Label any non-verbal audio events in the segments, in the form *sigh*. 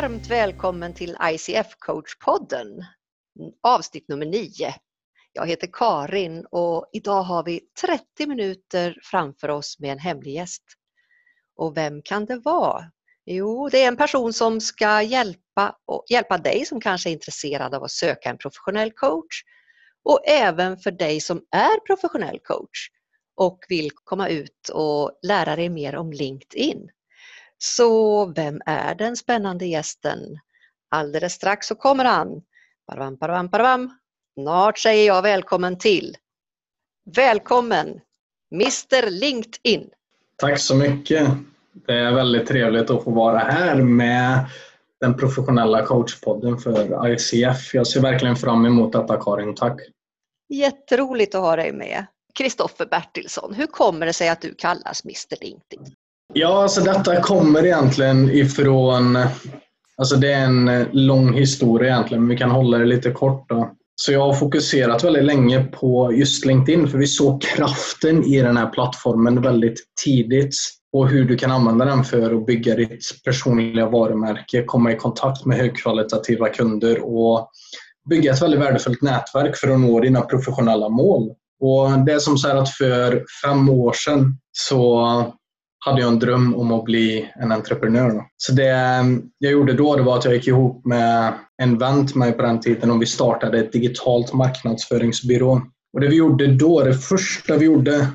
Varmt välkommen till ICF Coach-podden, avsnitt nummer 9. Jag heter Karin och idag har vi 30 minuter framför oss med en hemlig gäst. Och vem kan det vara? Jo, det är en person som ska hjälpa, hjälpa dig som kanske är intresserad av att söka en professionell coach och även för dig som är professionell coach och vill komma ut och lära dig mer om LinkedIn. Så vem är den spännande gästen? Alldeles strax så kommer han. Parvam, parvam, parvam. Snart säger jag välkommen till. Välkommen Mr LinkedIn. Tack så mycket. Det är väldigt trevligt att få vara här med den professionella coachpodden för ICF. Jag ser verkligen fram emot detta Karin. Tack! Jätteroligt att ha dig med. Kristoffer Bertilsson, hur kommer det sig att du kallas Mr LinkedIn? Ja, alltså detta kommer egentligen ifrån... Alltså det är en eh, lång historia egentligen, men vi kan hålla det lite kort. Då. Så jag har fokuserat väldigt länge på just LinkedIn, för vi såg kraften i den här plattformen väldigt tidigt och hur du kan använda den för att bygga ditt personliga varumärke, komma i kontakt med högkvalitativa kunder och bygga ett väldigt värdefullt nätverk för att nå dina professionella mål. Och Det är som så att för fem år sedan så hade jag en dröm om att bli en entreprenör. Så det ehm, jag gjorde då det var att jag gick ihop med en vän till mig på den tiden och vi startade ett digitalt marknadsföringsbyrå. Och det vi gjorde då, det första vi gjorde,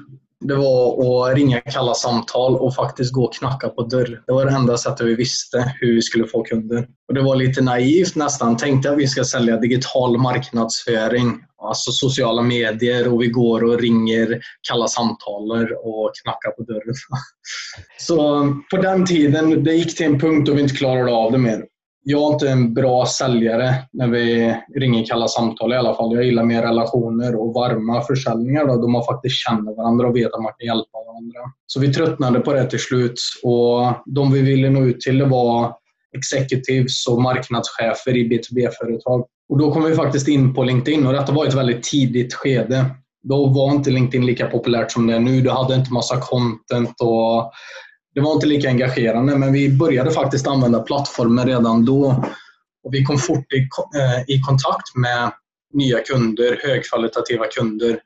det var att ringa kalla samtal och faktiskt gå och knacka på dörr. Det var det enda sättet vi visste hur vi skulle få kunder. Och Det var lite naivt nästan. Tänkte att vi ska sälja digital marknadsföring, alltså sociala medier och vi går och ringer kalla samtal och knackar på dörren. *laughs* Så på den tiden, det gick till en punkt då vi inte klarade av det mer jag är inte en bra säljare när vi ringer kalla samtal i alla fall. Jag gillar mer relationer och varma försäljningar då, då man faktiskt känner varandra och vet att man kan hjälpa varandra. Så vi tröttnade på det till slut och de vi ville nå ut till var executives och marknadschefer i B2B-företag. Och då kom vi faktiskt in på LinkedIn och detta var ett väldigt tidigt skede. Då var inte LinkedIn lika populärt som det är nu. Du hade inte massa content och det var inte lika engagerande, men vi började faktiskt använda plattformen redan då. Och vi kom fort i, eh, i kontakt med nya kunder, högkvalitativa kunder,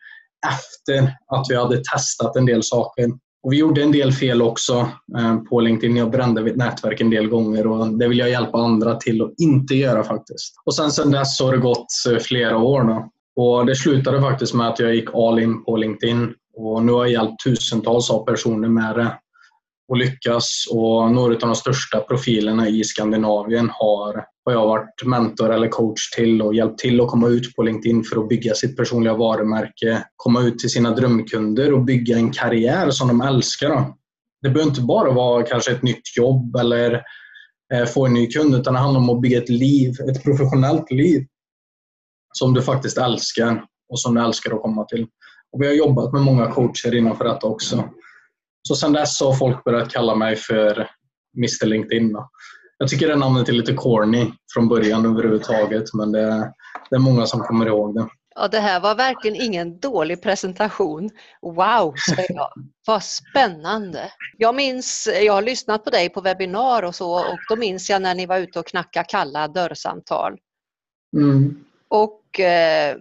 efter att vi hade testat en del saker. Och vi gjorde en del fel också eh, på LinkedIn. Jag brände mitt nätverk en del gånger och det vill jag hjälpa andra till att inte göra faktiskt. Och sen, sen dess har det gått eh, flera år. Då. Och det slutade faktiskt med att jag gick all in på LinkedIn och nu har jag hjälpt tusentals av personer med det och lyckas. Och några av de största profilerna i Skandinavien har, har jag varit mentor eller coach till och hjälpt till att komma ut på LinkedIn för att bygga sitt personliga varumärke, komma ut till sina drömkunder och bygga en karriär som de älskar. Det behöver inte bara vara kanske ett nytt jobb eller eh, få en ny kund, utan det handlar om att bygga ett liv, ett professionellt liv som du faktiskt älskar och som du älskar att komma till. Och vi har jobbat med många coacher innanför detta också. Så sen dess har folk börjat kalla mig för Mr LinkedIn. Jag tycker det namnet är lite corny från början överhuvudtaget men det, det är många som kommer ihåg det. Ja, det här var verkligen ingen dålig presentation. Wow, säger jag. Vad spännande. Jag minns, jag har lyssnat på dig på webbinar och så och då minns jag när ni var ute och knackade kalla dörrsamtal. Mm. Och eh,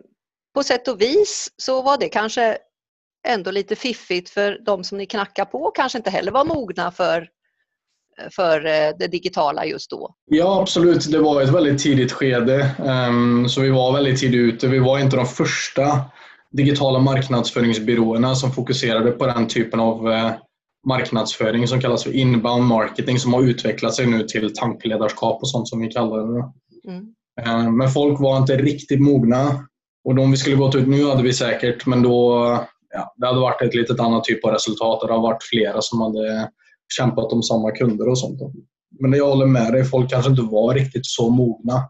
på sätt och vis så var det kanske ändå lite fiffigt för de som ni knackar på kanske inte heller var mogna för, för eh, det digitala just då? Ja, absolut. Det var ett väldigt tidigt skede. Ehm, så vi var väldigt tidigt ute. Vi var inte de första digitala marknadsföringsbyråerna som fokuserade på den typen av eh, marknadsföring som kallas för inbound marketing som har utvecklat sig nu till tankledarskap och sånt som vi kallar det. Mm. Ehm, men folk var inte riktigt mogna. Och de vi skulle gått ut nu hade vi säkert, men då ja, det hade varit ett litet annat typ av resultat. Det hade varit flera som hade kämpat om samma kunder och sånt. Men jag håller med dig, folk kanske inte var riktigt så mogna.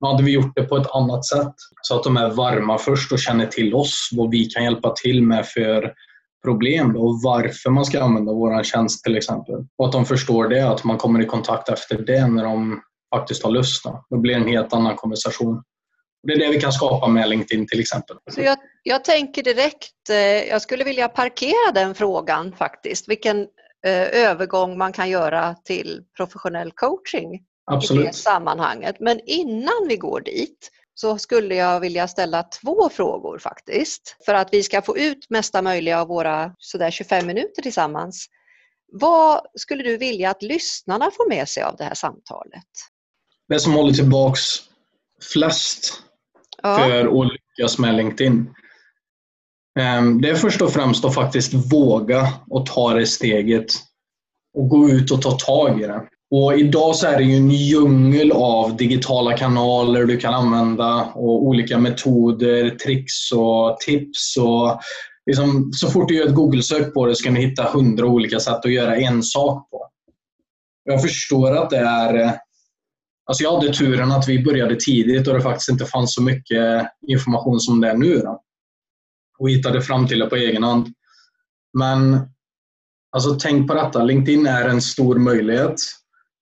Men hade vi gjort det på ett annat sätt, så att de är varma först och känner till oss, vad vi kan hjälpa till med för problem och varför man ska använda vår tjänst till exempel. Och att de förstår det, att man kommer i kontakt efter det när de faktiskt har lust. Då blir det en helt annan konversation. Det är det vi kan skapa med LinkedIn till exempel. Så jag, jag tänker direkt, eh, jag skulle vilja parkera den frågan faktiskt, vilken eh, övergång man kan göra till professionell coaching. Absolut. i det sammanhanget. Men innan vi går dit så skulle jag vilja ställa två frågor faktiskt. För att vi ska få ut mesta möjliga av våra sådär 25 minuter tillsammans. Vad skulle du vilja att lyssnarna får med sig av det här samtalet? Det som håller tillbaks flest Ja, för att lyckas med LinkedIn. Ehm, det är först och främst att faktiskt våga och ta det steget och gå ut och ta tag i det. Och idag så är det ju en djungel av digitala kanaler du kan använda och olika metoder, tricks och tips. Och liksom, så fort du gör ett Google-sök på det så kan du hitta hundra olika sätt att göra en sak på. Jag förstår att det är Alltså jag hade turen att vi började tidigt och det faktiskt inte fanns så mycket information som det är nu. Då. Och hittade fram till det på egen hand. Men alltså, tänk på detta. LinkedIn är en stor möjlighet.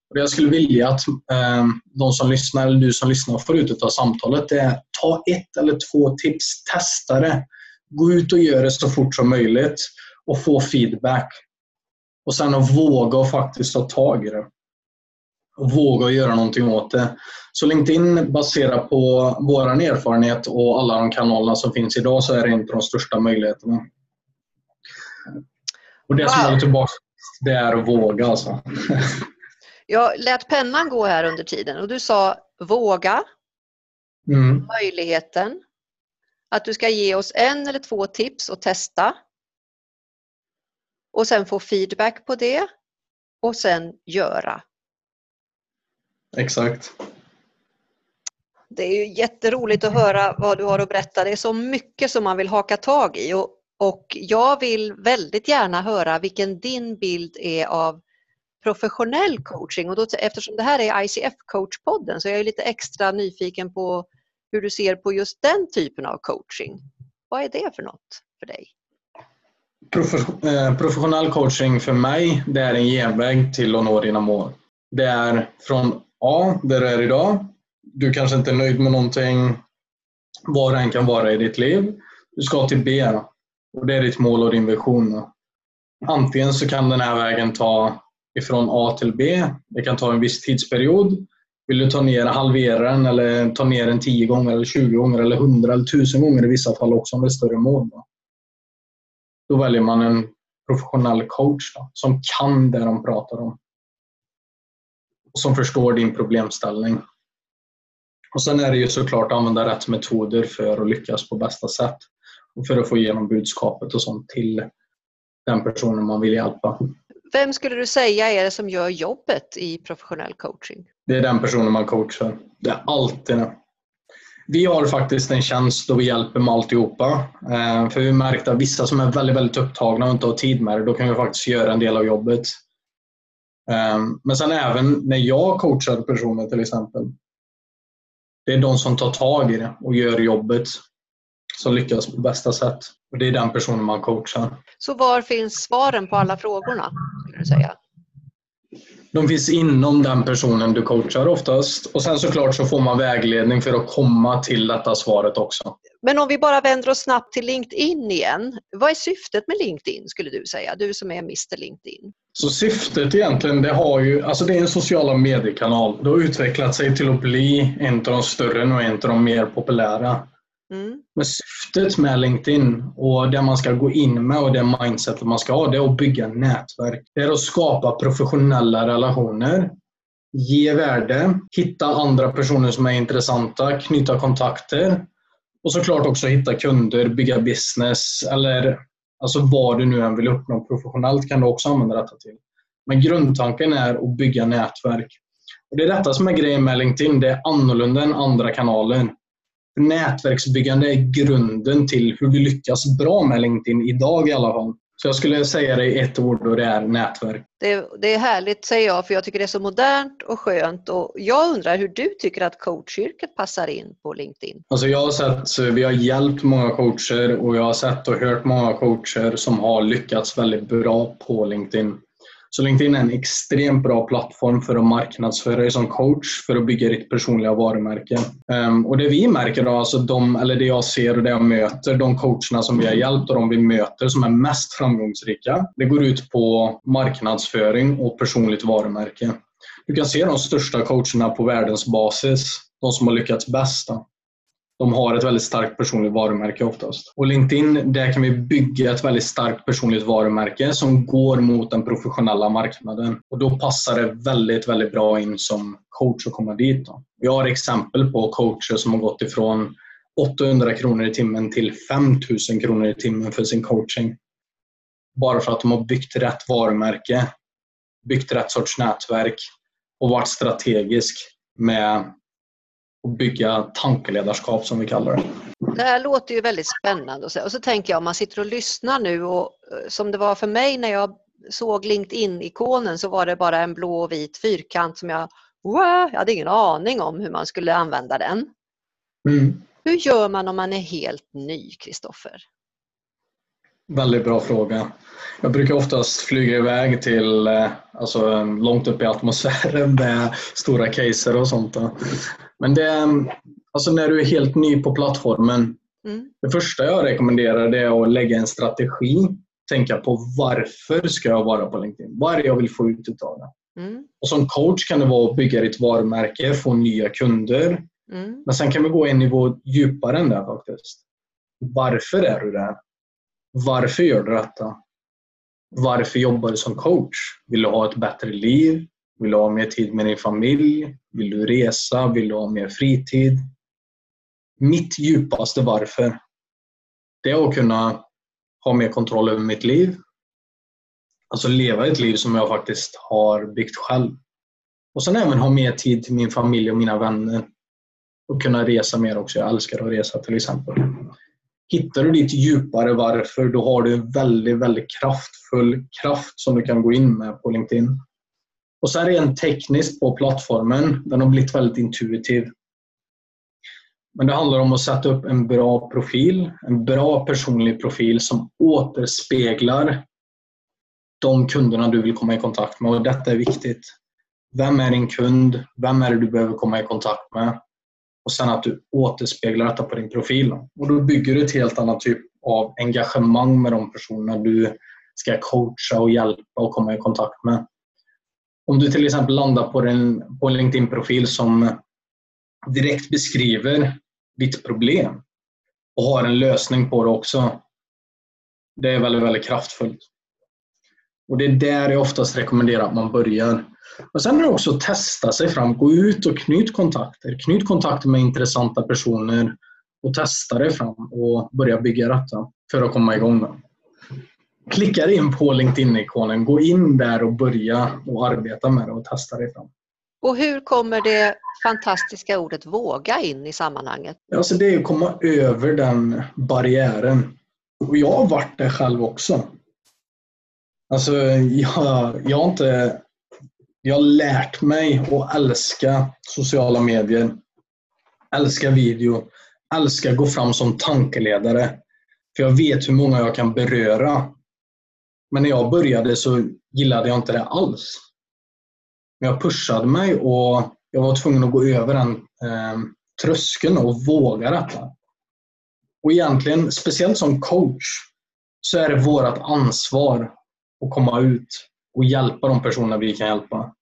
Och det jag skulle vilja att eh, de som lyssnar, eller du som lyssnar, får ut av samtalet det är ta ett eller två tips. Testa det. Gå ut och gör det så fort som möjligt och få feedback. Och sen att våga och faktiskt ta tag i det och våga göra någonting åt det. Så LinkedIn baserat på vår erfarenhet och alla de kanalerna som finns idag så är det en av de största möjligheterna. Och det som Wow. håller tillbaka det är att våga alltså. *laughs* jag lät pennan gå här under tiden och du sa våga, Mm, möjligheten, att du ska ge oss en eller två tips och testa och sen få feedback på det och sen göra. Exakt. Det är ju jätteroligt att höra vad du har att berätta. Det är så mycket som man vill haka tag i och, och jag vill väldigt gärna höra vilken din bild är av professionell coaching och då, eftersom det här är ICF coachpodden så är jag lite extra nyfiken på hur du ser på just den typen av coaching. Vad är det för något för dig? Eh, professionell coaching för mig, det är en genväg till att nå dina mål. Det är från A, där du är idag. Du kanske inte är nöjd med någonting, vad det än kan vara i ditt liv. Du ska till B och det är ditt mål och din vision. Antingen så kan den här vägen ta ifrån A till B. Det kan ta en viss tidsperiod. Vill du ta ner, halvera den eller ta ner den 10 gånger, eller 20 gånger, eller 100 eller 1000 gånger i vissa fall också om det är större mål. Då, då väljer man en professionell coach då, som kan det de pratar om. Och som förstår din problemställning. Och Sen är det ju såklart att använda rätt metoder för att lyckas på bästa sätt. Och för att få igenom budskapet och sånt till den personen man vill hjälpa. Vem skulle du säga är det som gör jobbet i professionell coaching? Det är den personen man coachar. Det är alltid det. Vi har faktiskt en tjänst då vi hjälper med alltihopa. Eh, För vi märkte att vissa som är väldigt, väldigt upptagna och inte har tid med det, då kan vi faktiskt göra en del av jobbet. Eh, Men sen även när jag coachar personer till exempel. Det är de som tar tag i det och gör jobbet som lyckas på bästa sätt. Och Det är den personen man coachar. Så var finns svaren på alla frågorna? Skulle du säga? De finns inom den personen du coachar oftast. Och sen såklart så får man vägledning för att komma till detta svaret också. Men om vi bara vänder oss snabbt till LinkedIn igen. Vad är syftet med LinkedIn skulle du säga? Du som är Mr LinkedIn. Så syftet egentligen, det har ju, alltså det är en sociala mediekanal. Det har utvecklat sig till att bli en av de större och en av de mer populära. Mm. Men syftet med LinkedIn och det man ska gå in med och det mindsetet man ska ha, det är att bygga nätverk. Det är att skapa professionella relationer, ge värde, hitta andra personer som är intressanta, knyta kontakter och såklart också hitta kunder, bygga business eller alltså vad du nu än vill uppnå professionellt kan du också använda detta till. Men grundtanken är att bygga nätverk. Och Det är detta som är grejen med LinkedIn. Det är annorlunda än andra kanaler. För Nätverksbyggande är grunden till hur du lyckas bra med LinkedIn idag i alla fall. Så jag skulle säga det i ett ord och det är nätverk. Det, det är härligt säger jag för jag tycker det är så modernt och skönt och jag undrar hur du tycker att coachyrket passar in på LinkedIn? Alltså jag har sett, vi har hjälpt många coacher och jag har sett och hört många coacher som har lyckats väldigt bra på LinkedIn. Så LinkedIn är en extremt bra plattform för att marknadsföra dig som coach för att bygga ditt personliga varumärke. Ehm, och det vi märker då, alltså de, eller det jag ser och det jag möter, de coacherna som vi har hjälpt och de vi möter som är mest framgångsrika, det går ut på marknadsföring och personligt varumärke. Du kan se de största coacherna på världens basis, de som har lyckats bäst. Då. De har ett väldigt starkt personligt varumärke oftast. Och LinkedIn, där kan vi bygga ett väldigt starkt personligt varumärke som går mot den professionella marknaden. Och då passar det väldigt, väldigt bra in som coach att komma dit. Då. Jag har exempel på coacher som har gått ifrån 800 kronor i timmen till 5000 kronor i timmen för sin coaching. Bara för att de har byggt rätt varumärke, byggt rätt sorts nätverk och varit strategisk med att bygga tankeledarskap som vi kallar det. Det här låter ju väldigt spännande och så, och så tänker jag om man sitter och lyssnar nu och eh, som det var för mig när jag såg LinkedIn-ikonen så var det bara en blå och vit fyrkant som jag, wow, jag hade ingen aning om hur man skulle använda den. Mm. Hur gör man om man är helt ny, Kristoffer? Väldigt bra fråga. Jag brukar oftast flyga iväg till eh, alltså, långt upp i atmosfären med stora caser och sånt. Men det, alltså när du är helt ny på plattformen, mm. det första jag rekommenderar är att lägga en strategi. Tänka på varför ska jag vara på LinkedIn? Vad är det jag vill få ut av det? Mm. Och som coach kan det vara att bygga ditt varumärke, få nya kunder. Mm. Men sen kan vi gå en nivå djupare än det faktiskt. Varför är du där? Varför gör du detta? Varför jobbar du som coach? Vill du ha ett bättre liv? Vill du ha mer tid med din familj? Vill du resa? Vill du ha mer fritid? Mitt djupaste varför, det är att kunna ha mer kontroll över mitt liv. Alltså leva ett liv som jag faktiskt har byggt själv. Och sen även ha mer tid till min familj och mina vänner. Och kunna resa mer också. Jag älskar att resa till exempel. Hittar du ditt djupare varför, då har du en väldigt, väldigt kraftfull kraft som du kan gå in med på LinkedIn. Och sen rent tekniskt på plattformen, den har blivit väldigt intuitiv. Men det handlar om att sätta upp en bra profil, en bra personlig profil som återspeglar de kunderna du vill komma i kontakt med. Och detta är viktigt. Vem är din kund? Vem är det du behöver komma i kontakt med? Och sen att du återspeglar detta på din profil. Och då bygger du ett helt annat typ av engagemang med de personerna du ska coacha och hjälpa och komma i kontakt med. Om du till exempel landar på en, på en LinkedIn-profil som direkt beskriver ditt problem och har en lösning på det också. Det är väldigt, väldigt kraftfullt. Och Det är där jag oftast rekommenderar att man börjar. Och Sen är det också att testa sig fram. Gå ut och knyt kontakter. Knyt kontakter med intressanta personer och testa dig fram och börja bygga detta för att komma igång. Med klickar in på LinkedIn-ikonen, gå in där och börja och arbeta med det och testa det fram. Och hur kommer det fantastiska ordet våga in i sammanhanget? Alltså det är att komma över den barriären. Och jag har varit där själv också. Alltså jag, jag har inte... Jag har lärt mig att älska sociala medier, älska video, älska att gå fram som tankeledare. För jag vet hur många jag kan beröra men när jag började så gillade jag inte det alls. Men jag pushade mig och jag var tvungen att gå över den eh, tröskeln och våga detta. Och egentligen, speciellt som coach, så är det vårt ansvar och komma ut och hjälpa de personer vi kan hjälpa.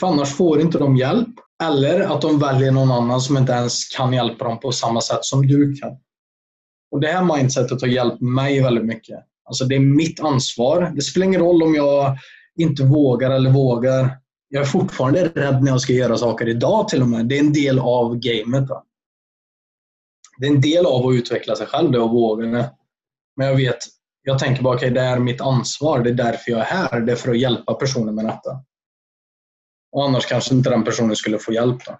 För annars får inte de hjälp. Eller att de väljer någon annan som inte ens kan hjälpa dem på samma sätt som du kan. Och Det här mindsetet har hjälpt mig väldigt mycket. Alltså det är mitt ansvar. Det spelar ingen roll om jag inte vågar eller vågar. Jag är fortfarande rädd när jag ska göra saker idag till och med. Det är en del av gamet. Då. Det är en del av att utveckla sig själv, det att våga det. Men jag vet, jag tänker bara, okay, det är mitt ansvar. Det är därför jag är här. Det är för att hjälpa personen med detta. Och annars kanske inte den personen skulle få hjälp. Då.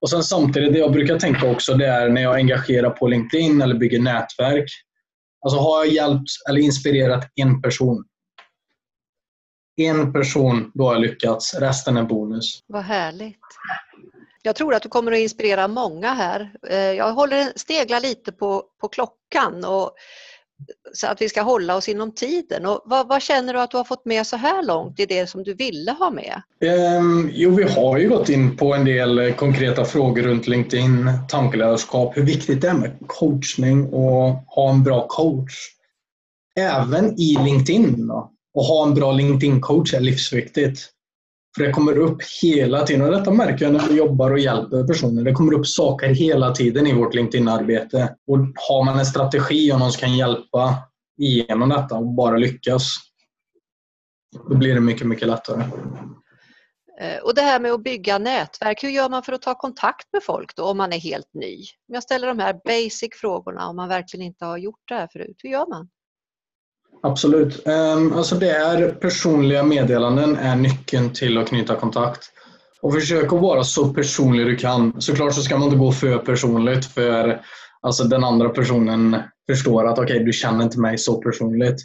Och sen samtidigt, det jag brukar tänka också, det är när jag engagerar på LinkedIn eller bygger nätverk. Alltså har jag hjälpt eller inspirerat en person. En person, då har jag lyckats. Resten är bonus. Vad härligt. Jag tror att du kommer att inspirera många här. Eh, jag håller, steglar lite på, på klockan och så att vi ska hålla oss inom tiden. Och vad, vad, känner du att du har fått med så här långt i det som du ville ha med? Um, jo, vi har ju gått in på en del eh, konkreta frågor runt LinkedIn, tankeledarskap, hur viktigt det är med coachning och ha en bra coach. Även i LinkedIn. Då. Och ha en bra LinkedIn-coach är livsviktigt. För det kommer upp hela tiden och detta märker jag när vi jobbar och hjälper personer. Det kommer upp saker hela tiden i vårt LinkedIn-arbete. Och har man en strategi och någon som kan hjälpa igenom detta och bara lyckas, då blir det mycket, mycket lättare. Eh, och det här med att bygga nätverk, hur gör man för att ta kontakt med folk då om man är helt ny? Om jag ställer de här basic frågorna om man verkligen inte har gjort det här förut, hur gör man? Absolut. Ehm, alltså det är personliga meddelanden är nyckeln till att knyta kontakt. Och försök att vara så personlig du kan. Såklart så ska man inte gå för personligt för alltså den andra personen förstår att okej, okay, du känner inte mig så personligt.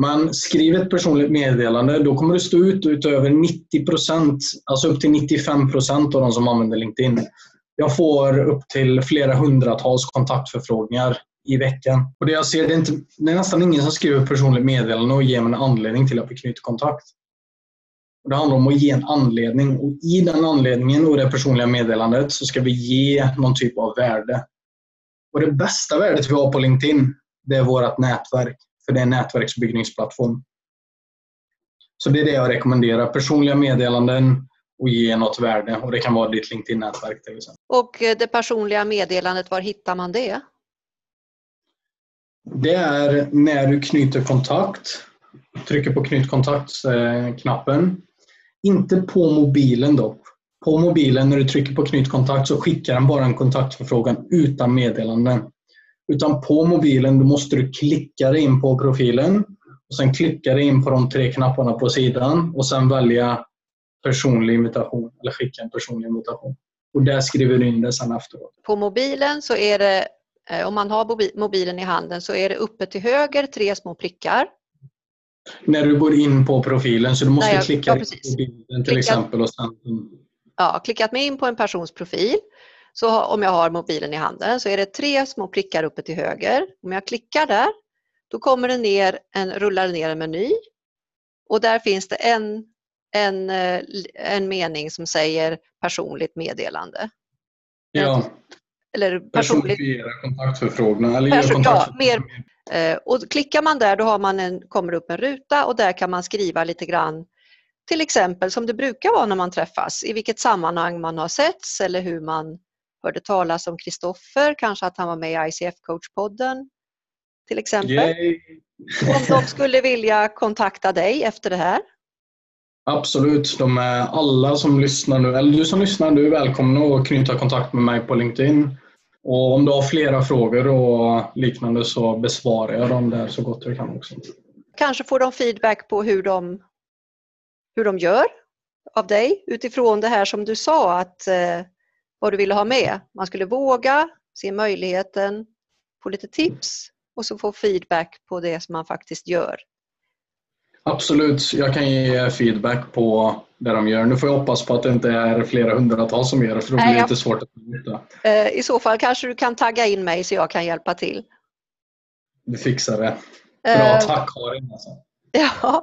Men skriv ett personligt meddelande, då kommer du stå ut utöver 90 procent, alltså upp till 95 procent av de som använder LinkedIn. Jag får upp till flera hundratals kontaktförfrågningar i veckan. Och det jag ser, det är, inte, det är nästan ingen som skriver personligt meddelande och ger mig en anledning till att vi knyter kontakt. Och det handlar om att ge en anledning och i den anledningen och det personliga meddelandet så ska vi ge någon typ av värde. Och det bästa värdet vi har på LinkedIn, det är vårt nätverk. För det är en nätverksbyggningsplattform. Så det är det jag rekommenderar. Personliga meddelanden och ge något värde. Och Det kan vara ditt LinkedIn-nätverk till exempel. Och eh, det personliga meddelandet, var hittar man det? Det är när du knyter kontakt. Trycker på knyt kontakt-knappen. Inte på mobilen dock. På mobilen när du trycker på knyt kontakt så skickar den bara en kontaktförfrågan utan meddelanden. Utan på mobilen då måste du klicka dig in på profilen och sen klicka dig in på de tre knapparna på sidan och sen välja personlig invitation eller skicka en personlig invitation. Och där skriver du in det sen efteråt. På mobilen så är det, om man har mobilen i handen, så är det uppe till höger tre små prickar. När du går in på profilen så du måste Nej, klicka ja, på bilden till klickat, exempel. Och sen... Ja, klickat mig in på en persons profil så om jag har mobilen i handen så är det tre små prickar uppe till höger. Om jag klickar där, då kommer det ner en, rullar ner en meny och där finns det en, en, eh, en mening som säger personligt meddelande. Ja. Eller personligt... kontaktförfrågningar. Eller Person, ja, mer, eh, och klickar man där då har man en, kommer upp en ruta och där kan man skriva lite grann till exempel som det brukar vara när man träffas, i vilket sammanhang man har setts eller hur man hörde talas om Kristoffer, kanske att han var med i ICF-coachpodden till exempel. Om de skulle vilja kontakta dig efter det här? Absolut. De är alla som lyssnar nu, eller du som lyssnar, du är välkommen att knyta kontakt med mig på LinkedIn. Och om du har flera frågor och liknande så besvarar jag dem där så gott jag kan också. Kanske får de feedback på hur de, hur de gör av dig utifrån det här som du sa att eh, vad du ville ha med. Man skulle våga, se möjligheten, få lite tips och så få feedback på det som man faktiskt gör. Absolut, jag kan ge feedback på det de gör. Nu får jag hoppas på att det inte är flera hundratals som gör det, för då blir det lite svårt att veta. Eh, I så fall kanske du kan tagga in mig så jag kan hjälpa till. Du fixar det. Bra, uh, tack Karin. Alltså. *laughs* Ja,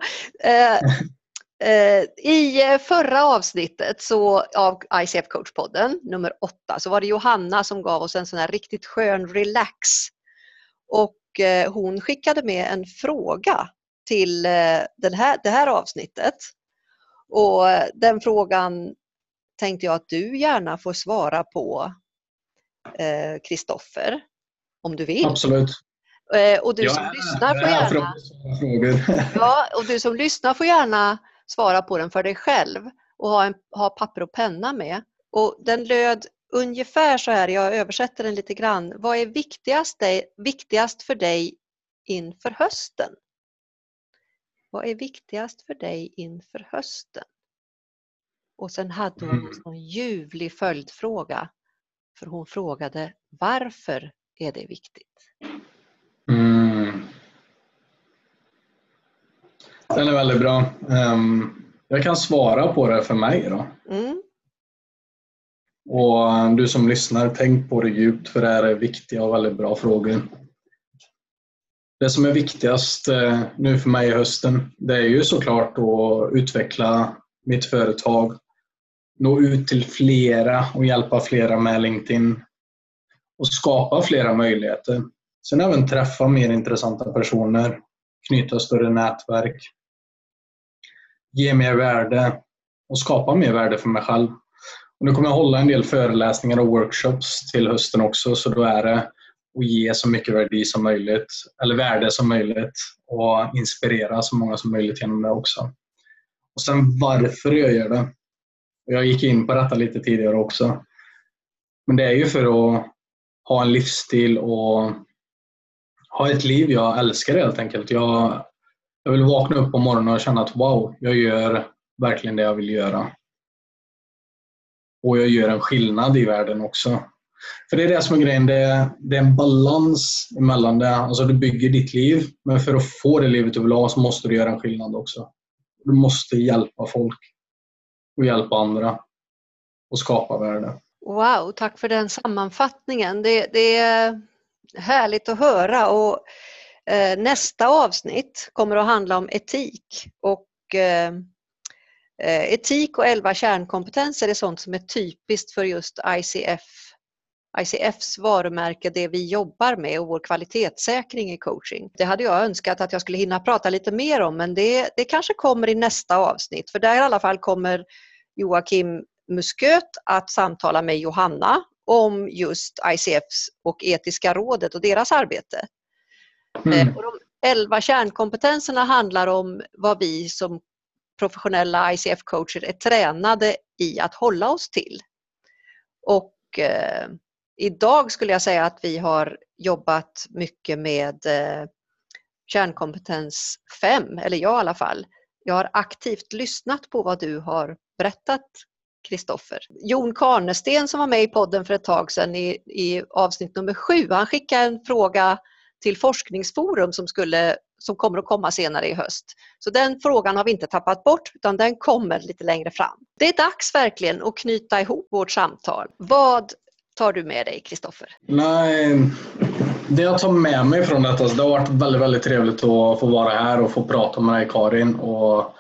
Eh, I eh, förra avsnittet så, av ICF Coach-podden, nummer åtta, så var det Johanna som gav oss en sån här riktigt skön relax. Och eh, hon skickade med en fråga till den här, det här avsnittet. Och den frågan tänkte jag att du gärna får svara på, Kristoffer, om du vill. Absolut. Och du som lyssnar får gärna... *laughs* Ja, och du som lyssnar får gärna svara på den för dig själv och ha, en, ha papper och penna med. Och den löd ungefär så här, jag översätter den lite grann. Vad är viktigast, viktigast för dig inför hösten? Vad är viktigast för dig inför hösten? Och sen hade hon en sån ljuvlig följdfråga. För hon frågade varför är det viktigt? Mm. Den är väldigt bra. Ehm, jag kan svara på det för mig då. Mm. Och du som lyssnar, tänk på det djupt för det här är viktiga och väldigt bra frågor. Det som är viktigast eh, nu för mig i hösten, det är ju såklart att utveckla mitt företag, nå ut till flera och hjälpa flera med LinkedIn. Och skapa flera möjligheter. Sen även träffa mer intressanta personer, knyta större nätverk. Ge mer värde. Och skapa mer värde för mig själv. Och nu kommer jag hålla en del föreläsningar och workshops till hösten också så då är det och ge så mycket värde som möjligt, eller värde som möjligt och inspirera så många som möjligt genom det också. Och sen varför jag gör det. Jag gick in på detta lite tidigare också. Men det är ju för att ha en livsstil och ha ett liv jag älskar helt enkelt. Jag, jag vill vakna upp på morgonen och känna att wow, jag gör verkligen det jag vill göra. Och jag gör en skillnad i världen också. För det är det som är grejen. Det är, det är en balans emellan det. Alltså du bygger ditt liv, men för att få det livet du vill ha så måste du göra en skillnad också. Du måste hjälpa folk och hjälpa andra och skapa värde. Wow, tack för den sammanfattningen. Det, det är härligt att höra och eh, nästa avsnitt kommer att handla om etik och eh, eh etik och elva kärnkompetenser är sånt som är typiskt för just ICF ICFs varumärke, det vi jobbar med och vår kvalitetssäkring i coaching. Det hade jag önskat att jag skulle hinna prata lite mer om men det, det kanske kommer i nästa avsnitt för där i alla fall kommer Joakim Musköt att samtala med Johanna om just ICFs och Etiska rådet och deras arbete. Mm. Eh, och de elva kärnkompetenserna handlar om vad vi som professionella ICF-coacher är tränade i att hålla oss till. Och eh, idag skulle jag säga att vi har jobbat mycket med eh, kärnkompetens 5, eller jag i alla fall. Jag har aktivt lyssnat på vad du har berättat Kristoffer. Jon Karnesten som var med i podden för ett tag sedan i, i avsnitt nummer sju, han skickade en fråga till Forskningsforum som, skulle, som kommer att komma senare i höst. Så den frågan har vi inte tappat bort utan den kommer lite längre fram. Det är dags verkligen att knyta ihop vårt samtal. Vad tar du med dig Kristoffer? Nej, det jag tar med mig från detta, det har varit väldigt, väldigt trevligt att få vara här och få prata med dig Karin. Och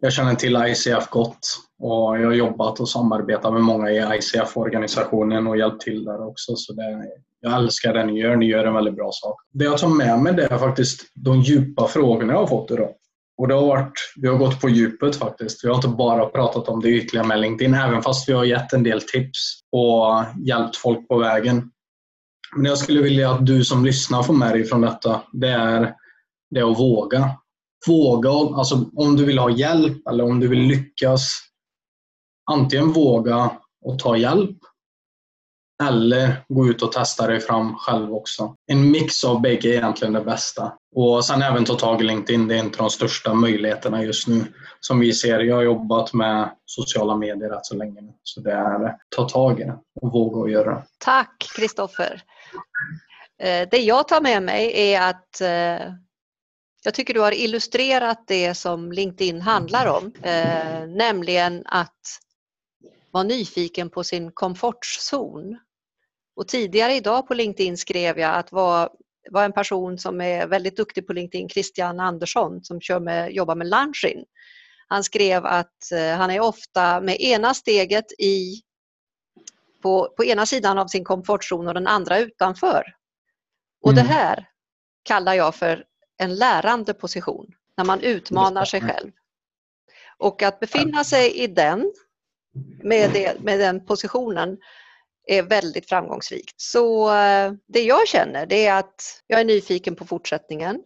jag känner till ICF gott och jag har jobbat och samarbetat med många i ICF-organisationen och hjälpt till där också. Så det, jag älskar det ni gör. Ni gör en väldigt bra sak. Det jag tar med mig det är faktiskt de djupa frågorna jag har fått idag. Och det har varit, vi har gått på djupet faktiskt. Vi har inte bara pratat om det ytliga med LinkedIn, även fast vi har gett en del tips och hjälpt folk på vägen. Men jag skulle vilja att du som lyssnar får med dig från detta, det är, det är att våga. Våga, alltså om du vill ha hjälp eller om du vill lyckas, antingen våga och ta hjälp eller gå ut och testa dig fram själv också. En mix av bägge är egentligen det bästa. Och sen även ta tag i LinkedIn. Det är inte de största möjligheterna just nu som vi ser. Jag har jobbat med sociala medier rätt så länge nu. Så det är ta tag i det och våga göra det. Tack Kristoffer. Eh, det jag tar med mig är att eh, jag tycker du har illustrerat det som LinkedIn handlar om, eh, nämligen att vara nyfiken på sin komfortzon. Och tidigare idag på LinkedIn skrev jag att vara, vara en person som är väldigt duktig på LinkedIn, Christian Andersson som kör med, jobbar med Lunchin. Han skrev att eh, han är ofta med ena steget i, på, på ena sidan av sin komfortzon och den andra utanför. Och mm. det här kallar jag för en lärande position, när man utmanar sig själv. Och att befinna sig i den, med, det, med den positionen, är väldigt framgångsrikt. Så eh, det jag känner det är att jag är nyfiken på fortsättningen.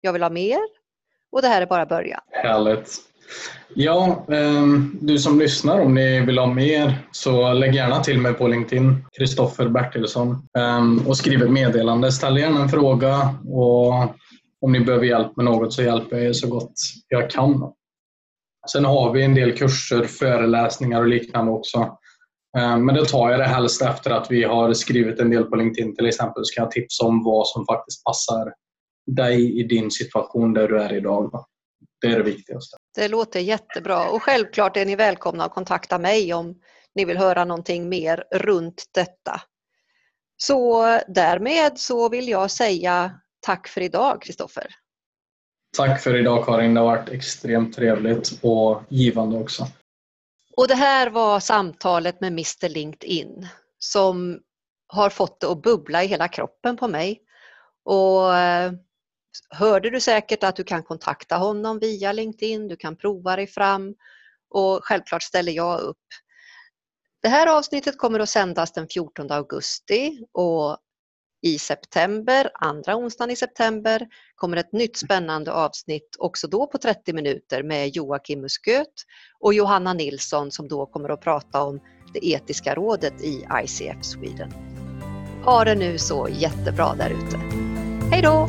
Jag vill ha mer och det här är bara början. Härligt. Ja, ehm, du som lyssnar, om ni vill ha mer så lägg gärna till mig på LinkedIn, Kristoffer Bertilsson, ehm, och skriv ett meddelande. Ställ gärna en fråga och om ni behöver hjälp med något så hjälper jag er så gott jag kan. Sen har vi en del kurser, föreläsningar och liknande också men då tar jag det helst efter att vi har skrivit en del på LinkedIn till exempel. Så kan jag tipsa om vad som faktiskt passar dig i din situation där du är idag. Det är det viktigaste. Det låter jättebra och självklart är ni välkomna att kontakta mig om ni vill höra någonting mer runt detta. Så därmed så vill jag säga tack för idag Kristoffer. Tack för idag Karin, det har varit extremt trevligt och givande också. Och det här var samtalet med Mr LinkedIn som har fått det att bubbla i hela kroppen på mig. Och eh, hörde du säkert att du kan kontakta honom via LinkedIn, du kan prova dig fram och självklart ställer jag upp. Det här avsnittet kommer att sändas den 14 augusti och i september, andra onsdagen i september, kommer ett nytt spännande avsnitt också då på 30 minuter med Joakim Musköt och Johanna Nilsson som då kommer att prata om det etiska rådet i ICF Sweden. Ha det nu så jättebra där ute. Hej då!